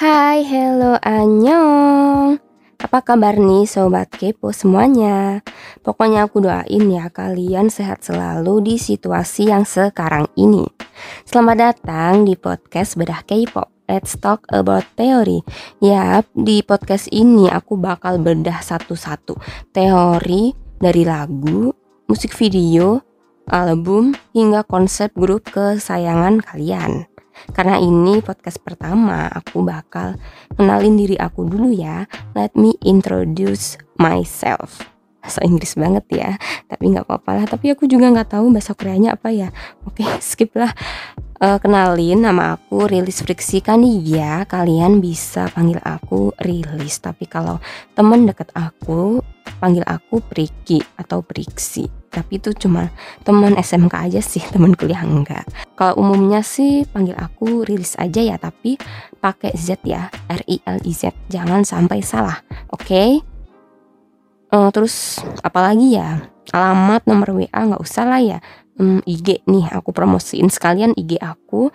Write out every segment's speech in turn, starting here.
Hai, hello, annyeong. Apa kabar nih sobat kepo semuanya? Pokoknya aku doain ya kalian sehat selalu di situasi yang sekarang ini. Selamat datang di podcast Bedah K-pop Let's talk about teori. Yap, di podcast ini aku bakal bedah satu-satu. Teori dari lagu, musik video, album, hingga konsep grup kesayangan kalian karena ini podcast pertama, aku bakal kenalin diri aku dulu ya. Let me introduce myself. Bahasa Inggris banget ya, tapi nggak apa-apa lah. Tapi aku juga nggak tahu bahasa Koreanya apa ya. Oke, skip lah. Uh, kenalin nama aku Rilis Friksi kan ya kalian bisa panggil aku Rilis tapi kalau temen deket aku panggil aku Priki atau Priksi tapi itu cuma teman SMK aja sih teman kuliah enggak. Kalau umumnya sih panggil aku rilis aja ya tapi pakai Z ya R I L I Z. Jangan sampai salah oke? Okay? uh, eh, terus apalagi ya? Alamat nomor WA nggak usah lah ya. Um, IG nih aku promosiin sekalian IG aku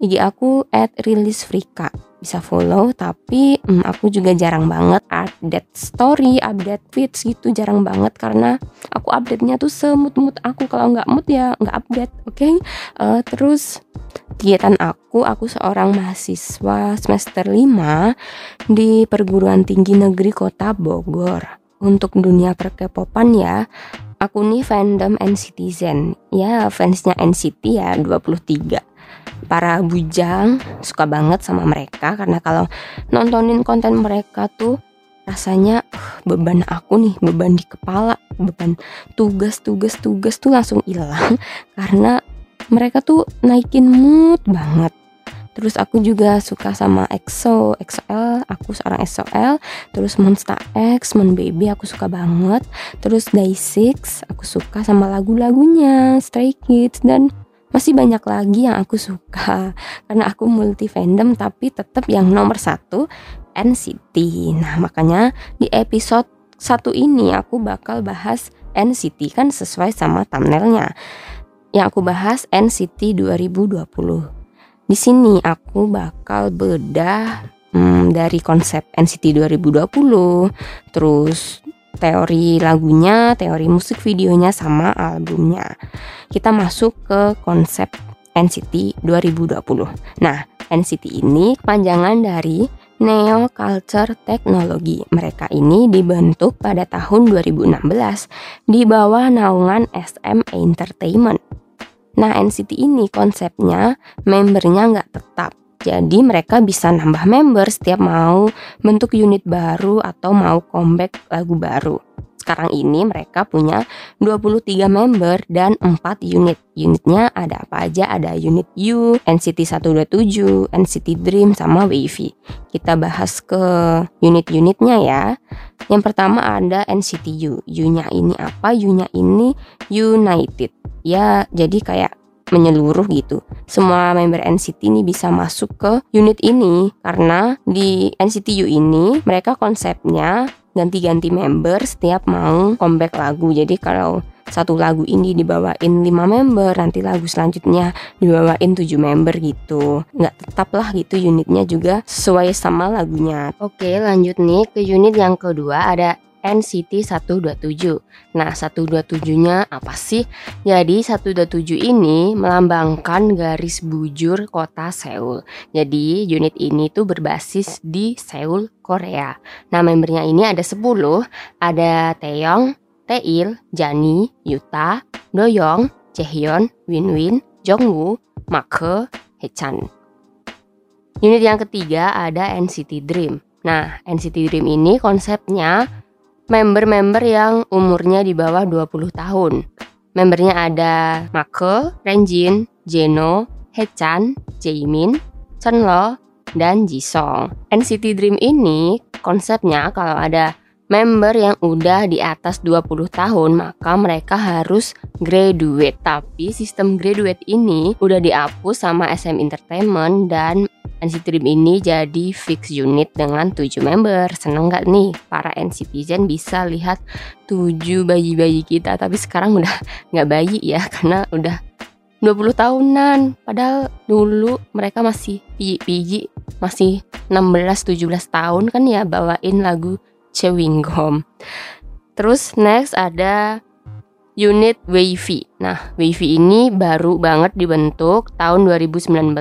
IG aku at release Frika. Bisa follow tapi hmm, aku juga jarang banget update story update feeds gitu jarang banget karena aku update nya tuh semut mood aku. Kalau nggak mood ya nggak update oke? Okay? uh, terus kegiatan aku aku seorang mahasiswa semester 5 di perguruan tinggi negeri kota Bogor. Untuk dunia perkepopan ya aku nih fandom NCTzen ya fansnya NCT ya 23 para bujang suka banget sama mereka karena kalau nontonin konten mereka tuh rasanya uh, beban aku nih beban di kepala beban tugas tugas tugas tuh langsung hilang karena mereka tuh naikin mood banget Terus aku juga suka sama EXO, EXO-L, aku seorang EXO-L. Terus Monster X, Mon Baby aku suka banget. Terus Day6, aku suka sama lagu-lagunya, Stray Kids dan masih banyak lagi yang aku suka karena aku multi fandom tapi tetap yang nomor satu NCT. Nah makanya di episode satu ini aku bakal bahas NCT kan sesuai sama thumbnailnya. Yang aku bahas NCT 2020. Di sini aku bakal bedah hmm, dari konsep NCT 2020, terus teori lagunya, teori musik videonya sama albumnya. Kita masuk ke konsep NCT 2020. Nah, NCT ini panjangan dari Neo Culture Technology. Mereka ini dibentuk pada tahun 2016 di bawah naungan SM Entertainment. Nah, NCT ini konsepnya membernya nggak tetap. Jadi mereka bisa nambah member setiap mau bentuk unit baru atau mau comeback lagu baru. Sekarang ini mereka punya 23 member dan 4 unit. Unitnya ada apa aja? Ada unit U, NCT 127, NCT Dream, sama Wavy. Kita bahas ke unit-unitnya ya. Yang pertama ada NCT U. U-nya ini apa? U-nya ini United. Ya, jadi kayak menyeluruh gitu. Semua member NCT ini bisa masuk ke unit ini karena di NCT U ini mereka konsepnya ganti-ganti member setiap mau comeback lagu. Jadi kalau satu lagu ini dibawain 5 member, nanti lagu selanjutnya dibawain 7 member gitu. Nggak tetap lah gitu unitnya juga sesuai sama lagunya. Oke lanjut nih ke unit yang kedua ada NCT 127. Nah, 127-nya apa sih? Jadi 127 ini melambangkan garis bujur kota Seoul. Jadi unit ini tuh berbasis di Seoul, Korea. Nah, membernya ini ada 10. Ada Taeyong, Taeil, Jani, Yuta, Doyoung, Jaehyun, Winwin, Jongwoo, Make, Hechan. Unit yang ketiga ada NCT Dream. Nah, NCT Dream ini konsepnya member-member yang umurnya di bawah 20 tahun. Membernya ada Make, Renjin, Jeno, Hechan, Jaemin, Chenlo, dan Jisung. NCT Dream ini konsepnya kalau ada member yang udah di atas 20 tahun maka mereka harus graduate. Tapi sistem graduate ini udah dihapus sama SM Entertainment dan NCT Dream ini jadi fix unit dengan 7 member. Seneng gak nih para NCTzen bisa lihat 7 bayi-bayi kita. Tapi sekarang udah gak bayi ya karena udah 20 tahunan. Padahal dulu mereka masih piji-piji, masih 16-17 tahun kan ya bawain lagu Chewing Gum. Terus next ada unit Wavy. Nah, Wavy ini baru banget dibentuk tahun 2019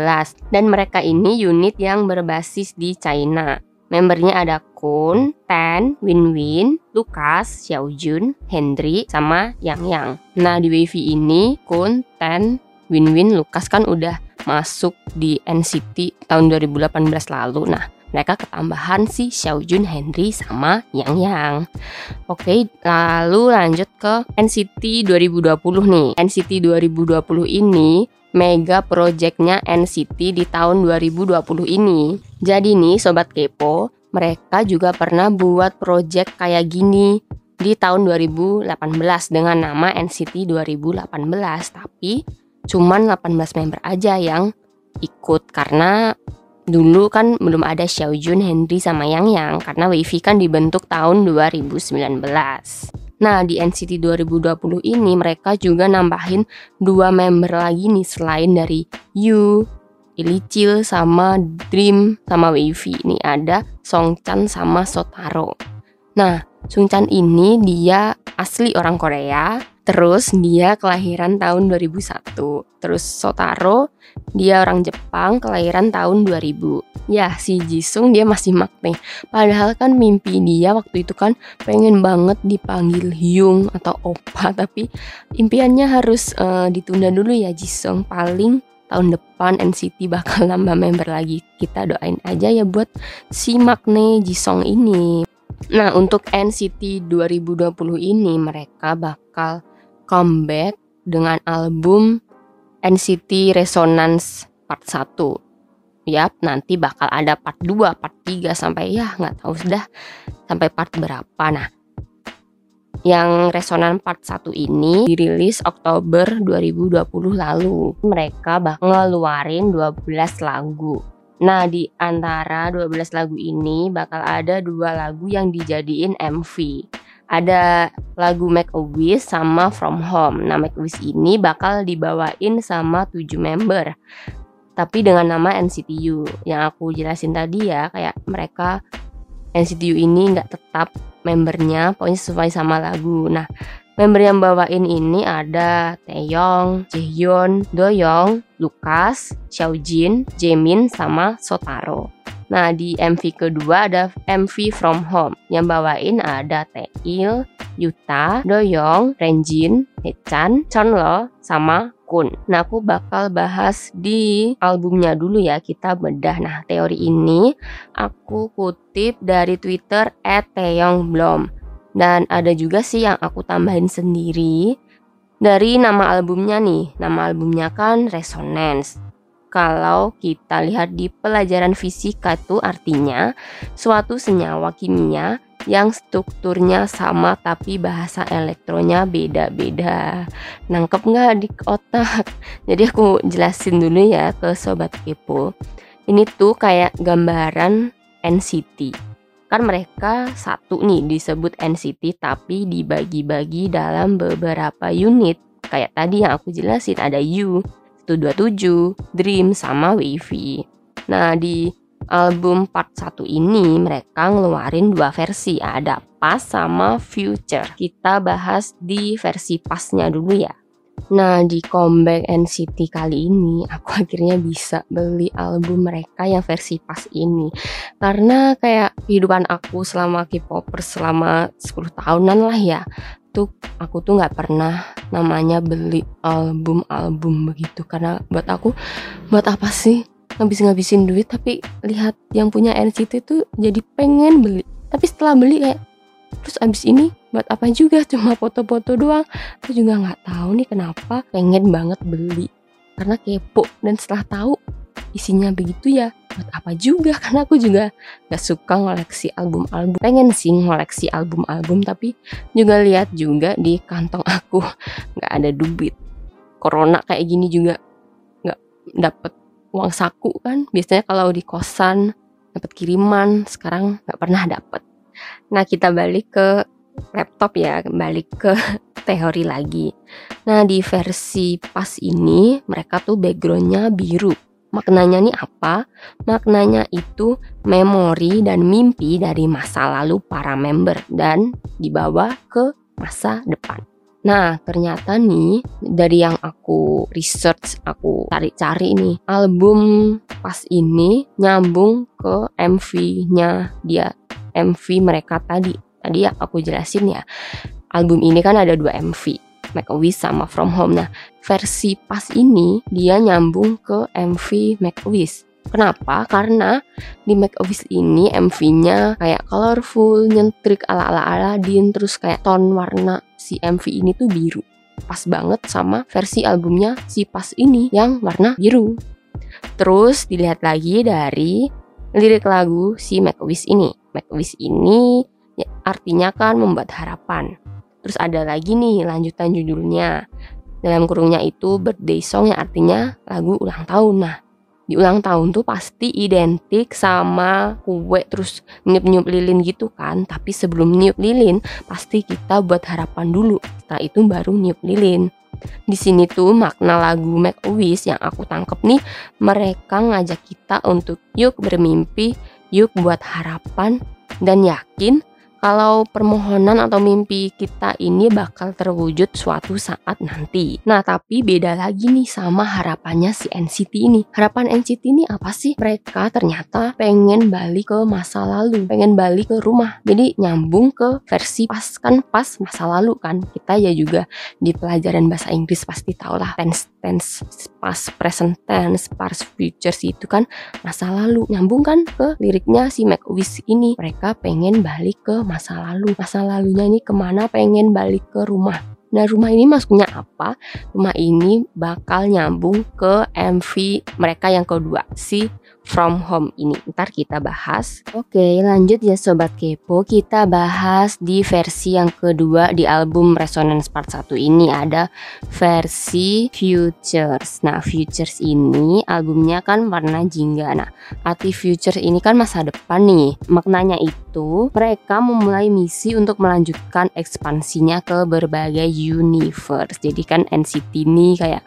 dan mereka ini unit yang berbasis di China. Membernya ada Kun, Tan, Win Win, Lukas, Xiaojun, Hendry, sama Yang Yang. Nah di Wavy ini Kun, Tan, Win Win, Lukas kan udah masuk di NCT tahun 2018 lalu. Nah mereka ketambahan si Xiaojun, Henry, sama Yang Yang. Oke, lalu lanjut ke NCT 2020 nih. NCT 2020 ini mega projectnya NCT di tahun 2020 ini. Jadi nih Sobat Kepo, mereka juga pernah buat project kayak gini di tahun 2018 dengan nama NCT 2018 tapi cuman 18 member aja yang ikut karena dulu kan belum ada Xiaojun, Henry sama Yang Yang karena Wavy kan dibentuk tahun 2019. Nah, di NCT 2020 ini mereka juga nambahin dua member lagi nih selain dari Yu, Ilicil sama Dream sama Wavy. Ini ada Songchan sama Sotaro. Nah, Songchan ini dia asli orang Korea, terus dia kelahiran tahun 2001. Terus Sotaro dia orang Jepang, kelahiran tahun 2000. Ya, si Jisung dia masih makne. Padahal kan mimpi dia waktu itu kan pengen banget dipanggil Hyung atau Opa, tapi impiannya harus uh, ditunda dulu ya Jisung. Paling tahun depan NCT bakal nambah member lagi. Kita doain aja ya buat si makne Jisung ini. Nah, untuk NCT 2020 ini mereka bakal comeback dengan album NCT Resonance Part 1 Yap, nanti bakal ada part 2, part 3 sampai ya nggak tahu sudah sampai part berapa. Nah, yang Resonance Part 1 ini dirilis Oktober 2020 lalu. Mereka bakal ngeluarin 12 lagu. Nah, di antara 12 lagu ini bakal ada dua lagu yang dijadiin MV ada lagu Make a Wish sama From Home. Nah, Make a Wish ini bakal dibawain sama tujuh member. Tapi dengan nama NCTU yang aku jelasin tadi ya, kayak mereka NCTU ini nggak tetap membernya, pokoknya sesuai sama lagu. Nah, member yang bawain ini ada Taeyong, Jaehyun, Doyoung, Lukas, Xiaojin, Jaemin, sama Sotaro. Nah di MV kedua ada MV From Home yang bawain ada Taeil, Yuta, Doyoung, Renjin, Hechan, Chonlo, sama Kun. Nah aku bakal bahas di albumnya dulu ya kita bedah. Nah teori ini aku kutip dari Twitter @taeyongblom dan ada juga sih yang aku tambahin sendiri dari nama albumnya nih. Nama albumnya kan Resonance kalau kita lihat di pelajaran fisika itu artinya suatu senyawa kimia yang strukturnya sama tapi bahasa elektronnya beda-beda. Nangkep nggak di otak? Jadi aku jelasin dulu ya ke sobat kepo. Ini tuh kayak gambaran NCT. Kan mereka satu nih disebut NCT tapi dibagi-bagi dalam beberapa unit. Kayak tadi yang aku jelasin ada U, 127, Dream, sama Wavy. Nah, di album part 1 ini mereka ngeluarin dua versi, ada Pas sama Future. Kita bahas di versi pasnya dulu ya. Nah, di comeback NCT kali ini, aku akhirnya bisa beli album mereka yang versi pas ini. Karena kayak kehidupan aku selama K-popers selama 10 tahunan lah ya tuh aku tuh nggak pernah namanya beli album-album begitu. Karena buat aku buat apa sih ngabis-ngabisin duit? Tapi lihat yang punya NCT itu jadi pengen beli. Tapi setelah beli kayak terus abis ini buat apa juga? Cuma foto-foto doang. Aku juga nggak tahu nih kenapa pengen banget beli. Karena kepo. Dan setelah tahu isinya begitu ya buat apa juga? Karena aku juga gak suka ngoleksi album-album. Pengen sih ngoleksi album-album tapi juga lihat juga di kantong aku nggak ada duit. Corona kayak gini juga nggak dapet uang saku kan? Biasanya kalau di kosan dapat kiriman sekarang nggak pernah dapet. Nah kita balik ke laptop ya balik ke teori lagi. Nah di versi pas ini mereka tuh backgroundnya biru Maknanya nih apa? Maknanya itu memori dan mimpi dari masa lalu para member dan dibawa ke masa depan. Nah, ternyata nih dari yang aku research, aku cari-cari nih, album pas ini nyambung ke MV-nya dia, MV mereka tadi. Tadi ya aku jelasin ya. Album ini kan ada dua MV, Make a Wish sama From Home. Nah, versi pas ini dia nyambung ke MV Make a Wish. Kenapa? Karena di Make a Wish ini MV-nya kayak colorful, nyentrik ala-ala Aladdin, terus kayak tone warna si MV ini tuh biru. Pas banget sama versi albumnya si Pas ini yang warna biru. Terus dilihat lagi dari lirik lagu si Make a Wish ini. Make a Wish ini ya, artinya kan membuat harapan. Terus ada lagi nih lanjutan judulnya. Dalam kurungnya itu birthday song yang artinya lagu ulang tahun. Nah, di ulang tahun tuh pasti identik sama kue terus niup-niup lilin gitu kan tapi sebelum niup lilin pasti kita buat harapan dulu setelah itu baru niup lilin di sini tuh makna lagu Make a Wish yang aku tangkep nih mereka ngajak kita untuk yuk bermimpi yuk buat harapan dan yakin kalau permohonan atau mimpi kita ini bakal terwujud suatu saat nanti. Nah, tapi beda lagi nih sama harapannya si NCT ini. Harapan NCT ini apa sih? Mereka ternyata pengen balik ke masa lalu, pengen balik ke rumah. Jadi nyambung ke versi pas kan pas masa lalu kan. Kita ya juga di pelajaran bahasa Inggris pasti tau lah tense tense past present tense past future itu kan masa lalu nyambung kan ke liriknya si Make Wish ini mereka pengen balik ke masa lalu. Masa lalunya ini ke mana? Pengen balik ke rumah. Nah rumah ini maksudnya apa? Rumah ini bakal nyambung ke MV mereka yang kedua si from home ini. Ntar kita bahas. Oke, lanjut ya sobat kepo. Kita bahas di versi yang kedua di album Resonance Part 1 ini ada versi Futures. Nah, Futures ini albumnya kan warna jingga. Nah, arti Futures ini kan masa depan nih. Maknanya itu mereka memulai misi untuk melanjutkan ekspansinya ke berbagai universe. Jadi kan NCT ini kayak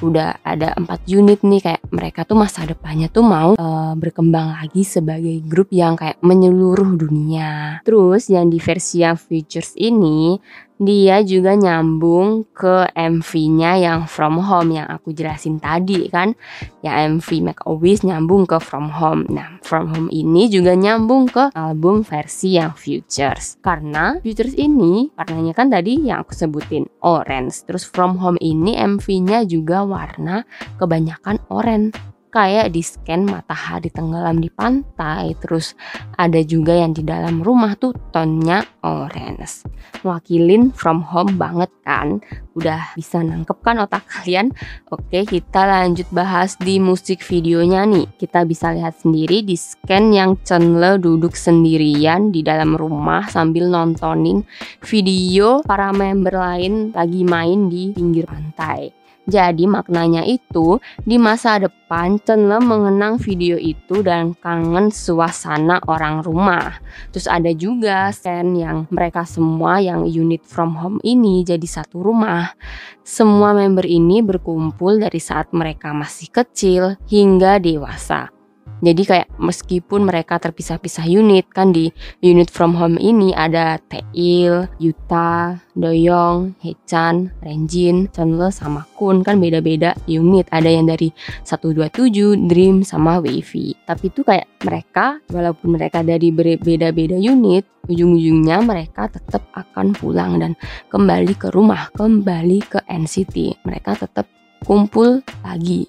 udah ada empat unit nih kayak mereka tuh masa depannya tuh mau uh, uh, berkembang lagi sebagai grup yang kayak menyeluruh dunia. Terus yang di versi yang Futures ini dia juga nyambung ke MV-nya yang From Home yang aku jelasin tadi kan. Ya MV Make a Wish nyambung ke From Home. Nah, From Home ini juga nyambung ke album versi yang Futures. Karena Futures ini warnanya kan tadi yang aku sebutin orange. Terus From Home ini MV-nya juga warna kebanyakan orange kayak di scan matahari tenggelam di pantai terus ada juga yang di dalam rumah tuh tonnya orange. Wakilin from home banget kan? Udah bisa nangkep kan otak kalian? Oke kita lanjut bahas di musik videonya nih. Kita bisa lihat sendiri di scan yang Chenle duduk sendirian di dalam rumah sambil nontonin video para member lain lagi main di pinggir pantai jadi maknanya itu di masa depan Chenle mengenang video itu dan kangen suasana orang rumah. Terus ada juga scene yang mereka semua yang unit from home ini jadi satu rumah. Semua member ini berkumpul dari saat mereka masih kecil hingga dewasa. Jadi kayak meskipun mereka terpisah-pisah unit kan di unit from home ini ada Tail, Yuta, Doyong, Hechan, Renjin, Chandler sama Kun kan beda-beda unit. Ada yang dari 127, Dream sama Wavy. Tapi itu kayak mereka walaupun mereka dari beda-beda unit, ujung-ujungnya mereka tetap akan pulang dan kembali ke rumah, kembali ke NCT. Mereka tetap kumpul lagi.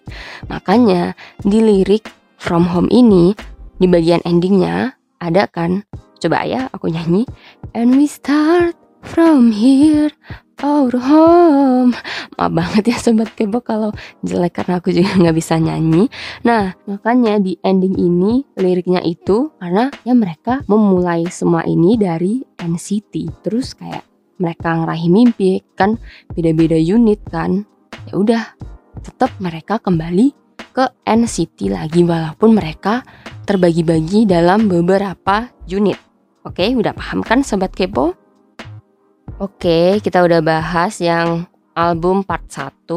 Makanya di lirik From Home ini di bagian endingnya ada kan? Coba ya aku nyanyi. And we start from here our home. Maaf banget ya sobat kepo kalau jelek karena aku juga nggak bisa nyanyi. Nah makanya di ending ini liriknya itu karena ya mereka memulai semua ini dari NCT terus kayak mereka ngeraih mimpi kan? Beda-beda unit kan? Ya udah tetap mereka kembali ke NCT lagi walaupun mereka terbagi-bagi dalam beberapa unit. Oke, udah paham kan sobat kepo? Oke, kita udah bahas yang album part 1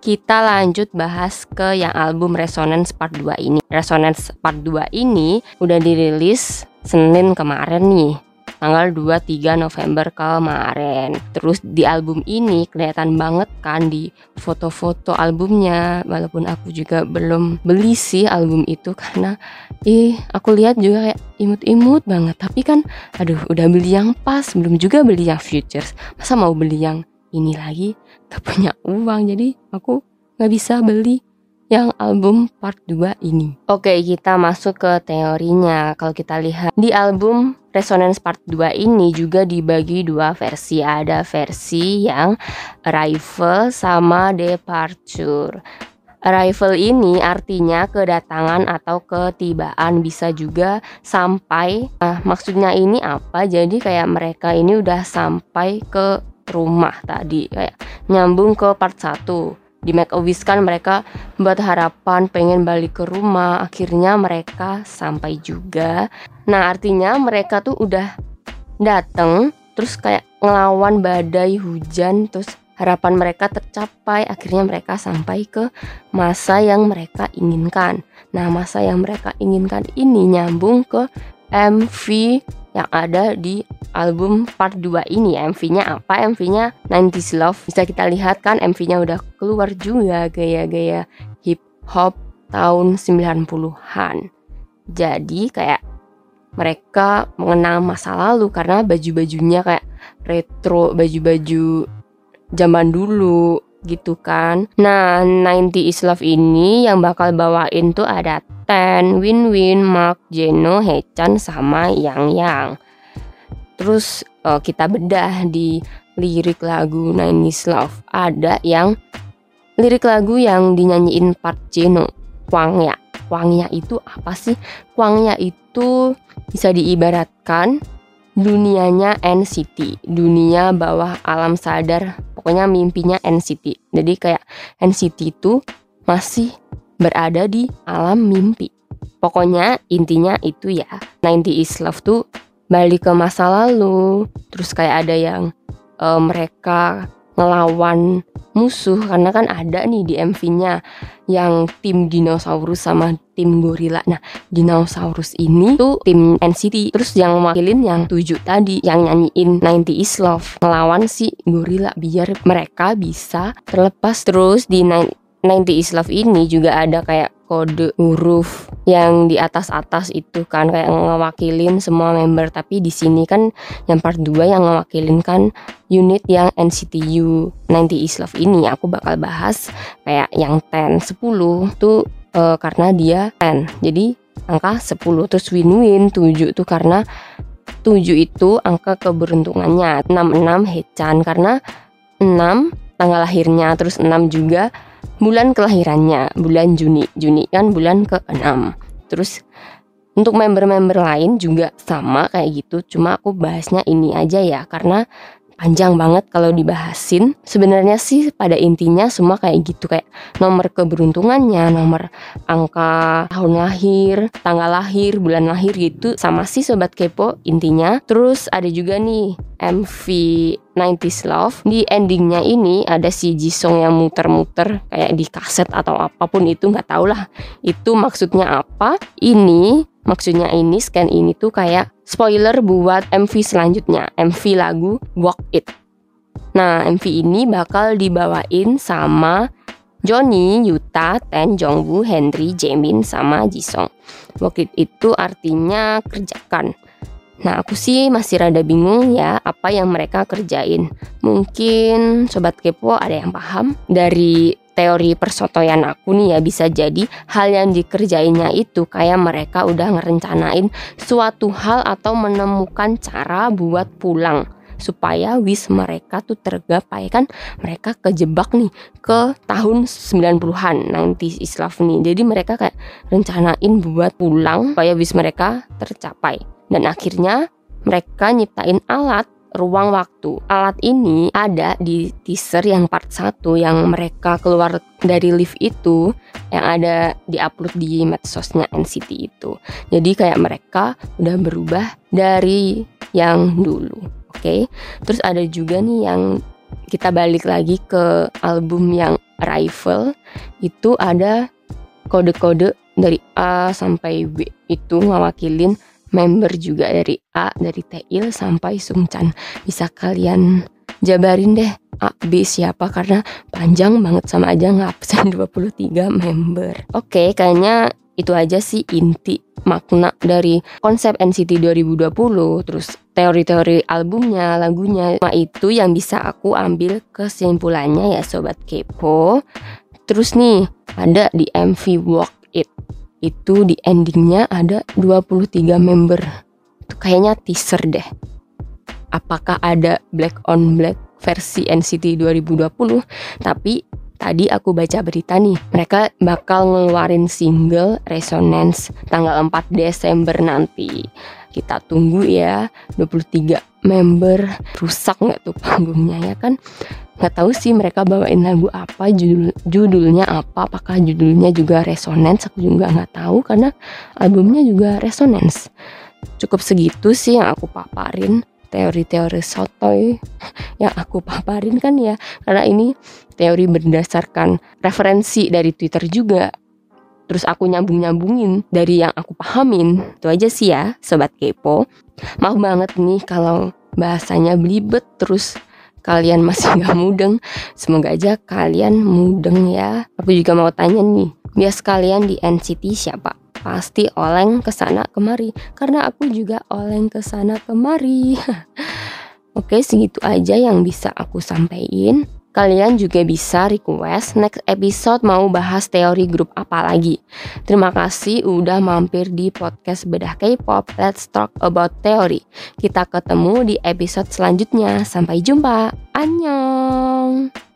Kita lanjut bahas ke yang album Resonance part 2 ini Resonance part 2 ini udah dirilis Senin kemarin nih tanggal 23 November kemarin. Terus di album ini kelihatan banget kan di foto-foto albumnya. Walaupun aku juga belum beli sih album itu karena ih aku lihat juga kayak imut-imut banget. Tapi kan aduh udah beli yang pas. Belum juga beli yang futures. Masa mau beli yang ini lagi? Gak punya uang jadi aku nggak bisa beli yang album part 2 ini. Oke, kita masuk ke teorinya. Kalau kita lihat di album Resonance Part 2 ini juga dibagi dua versi. Ada versi yang Arrival sama Departure. Arrival ini artinya kedatangan atau ketibaan bisa juga sampai. Nah, maksudnya ini apa? Jadi kayak mereka ini udah sampai ke rumah tadi kayak nyambung ke part 1 di Make a Wish kan mereka buat harapan pengen balik ke rumah. Akhirnya mereka sampai juga. Nah artinya mereka tuh udah dateng terus kayak ngelawan badai hujan terus harapan mereka tercapai. Akhirnya mereka sampai ke masa yang mereka inginkan. Nah masa yang mereka inginkan ini nyambung ke MV yang ada di album part 2 ini. Ya MV-nya apa? MV-nya 90s Love. Bisa kita lihat kan MV-nya udah keluar juga gaya-gaya hip hop tahun 90-an jadi kayak mereka mengenal masa lalu karena baju-bajunya kayak retro baju-baju zaman dulu gitu kan. Nah, 90 is Love ini yang bakal bawain tuh ada Ten, Win Win, Mark, Jeno, Hechan sama Yang Yang. Terus uh, kita bedah di lirik lagu 90 is Love. Ada yang lirik lagu yang dinyanyiin Park Jeno, Kwangya. Kwangya itu apa sih? Kwangya itu bisa diibaratkan dunianya NCT, dunia bawah alam sadar, pokoknya mimpinya NCT. Jadi kayak NCT itu masih berada di alam mimpi. Pokoknya intinya itu ya, 90 is love tuh balik ke masa lalu, terus kayak ada yang uh, mereka ngelawan musuh karena kan ada nih di MV-nya yang tim dinosaurus sama tim gorila. Nah, dinosaurus ini tuh tim NCT. Terus yang wakilin yang tujuh tadi yang nyanyiin 90 is Love ngelawan si gorila biar mereka bisa terlepas terus di 90 is Love ini juga ada kayak kode huruf yang di atas-atas itu kan kayak ngewakilin semua member. Tapi di sini kan yang part 2 yang ngewakilin kan unit yang NCTU 90 is Love ini. Aku bakal bahas kayak yang 10 10 tuh uh, karena dia 10 jadi angka 10 terus win-win 7 tuh karena 7 itu angka keberuntungannya. 66 Hechan karena 6 tanggal lahirnya terus 6 juga bulan kelahirannya bulan Juni. Juni kan bulan ke-6 terus untuk member-member lain juga sama kayak gitu. Cuma aku bahasnya ini aja ya karena panjang banget kalau dibahasin. Sebenarnya sih pada intinya semua kayak gitu kayak nomor keberuntungannya, nomor angka tahun lahir, tanggal lahir, bulan lahir gitu sama sih sobat kepo intinya. Terus ada juga nih MV 90s Love di endingnya ini ada si Jisung yang muter-muter kayak di kaset atau apa pun itu nggak tau lah itu maksudnya apa ini maksudnya ini scan ini tuh kayak spoiler buat MV selanjutnya MV lagu Walk It nah MV ini bakal dibawain sama Johnny, Yuta, Ten, Jongwoo, Henry, Jamin, sama Jisung. Walk It itu artinya kerjakan Nah, aku sih masih rada bingung ya apa yang mereka kerjain. Mungkin sobat kepo ada yang paham dari teori persotoyan aku nih ya bisa jadi hal yang dikerjainnya itu kayak mereka udah ngerencanain suatu hal atau menemukan cara buat pulang supaya wish mereka tuh tergapai. Kan mereka kejebak nih ke tahun 90-an nanti islaf nih. Jadi mereka kayak rencanain buat pulang supaya wish mereka tercapai. Dan akhirnya mereka nyiptain alat ruang waktu. Alat ini ada di teaser yang part 1 yang mereka keluar dari lift itu yang ada di-upload di medsosnya NCT itu. Jadi kayak mereka udah berubah dari yang dulu. Oke. Okay? Terus ada juga nih yang kita balik lagi ke album yang Rival itu ada kode-kode dari A sampai W itu ngewakilin member juga dari A dari Tail sampai Sungchan. Bisa kalian jabarin deh A, B siapa karena panjang banget sama aja ngabsen 23 member. Oke kayaknya itu aja sih inti makna dari konsep NCT 2020 terus teori-teori albumnya lagunya. Nah, itu yang bisa aku ambil kesimpulannya ya sobat kepo. Terus nih ada di MV Walk It itu di endingnya ada 23 member. Itu kayaknya teaser deh. Apakah ada black on black versi NCT 2020 tapi tadi aku baca berita nih, mereka bakal ngeluarin single Resonance tanggal 4 Desember nanti. Kita tunggu ya, 23 member rusak nggak tuh panggungnya ya kan? Nggak tahu sih mereka bawain lagu apa, judul judulnya apa, apakah judulnya juga Resonance? Aku juga nggak tahu karena albumnya juga Resonance. Cukup segitu sih yang aku paparin teori-teori sotoy yang aku paparin kan ya karena ini teori berdasarkan referensi dari Twitter juga terus aku nyambung-nyambungin dari yang aku pahamin. Itu aja sih ya sobat kepo. Maaf banget nih kalau bahasanya belibet terus kalian masih nggak mudeng. Semoga aja kalian mudeng ya. Aku juga mau tanya nih bias kalian di NCT siapa? Pasti oleng ke sana kemari karena aku juga oleng ke sana kemari. Oke, segitu aja yang bisa aku sampaikan. Kalian juga bisa request next episode mau bahas teori grup apa lagi. Terima kasih udah mampir di podcast Bedah K-pop. Let's talk about teori. Kita ketemu di episode selanjutnya. Sampai jumpa. Annyeong.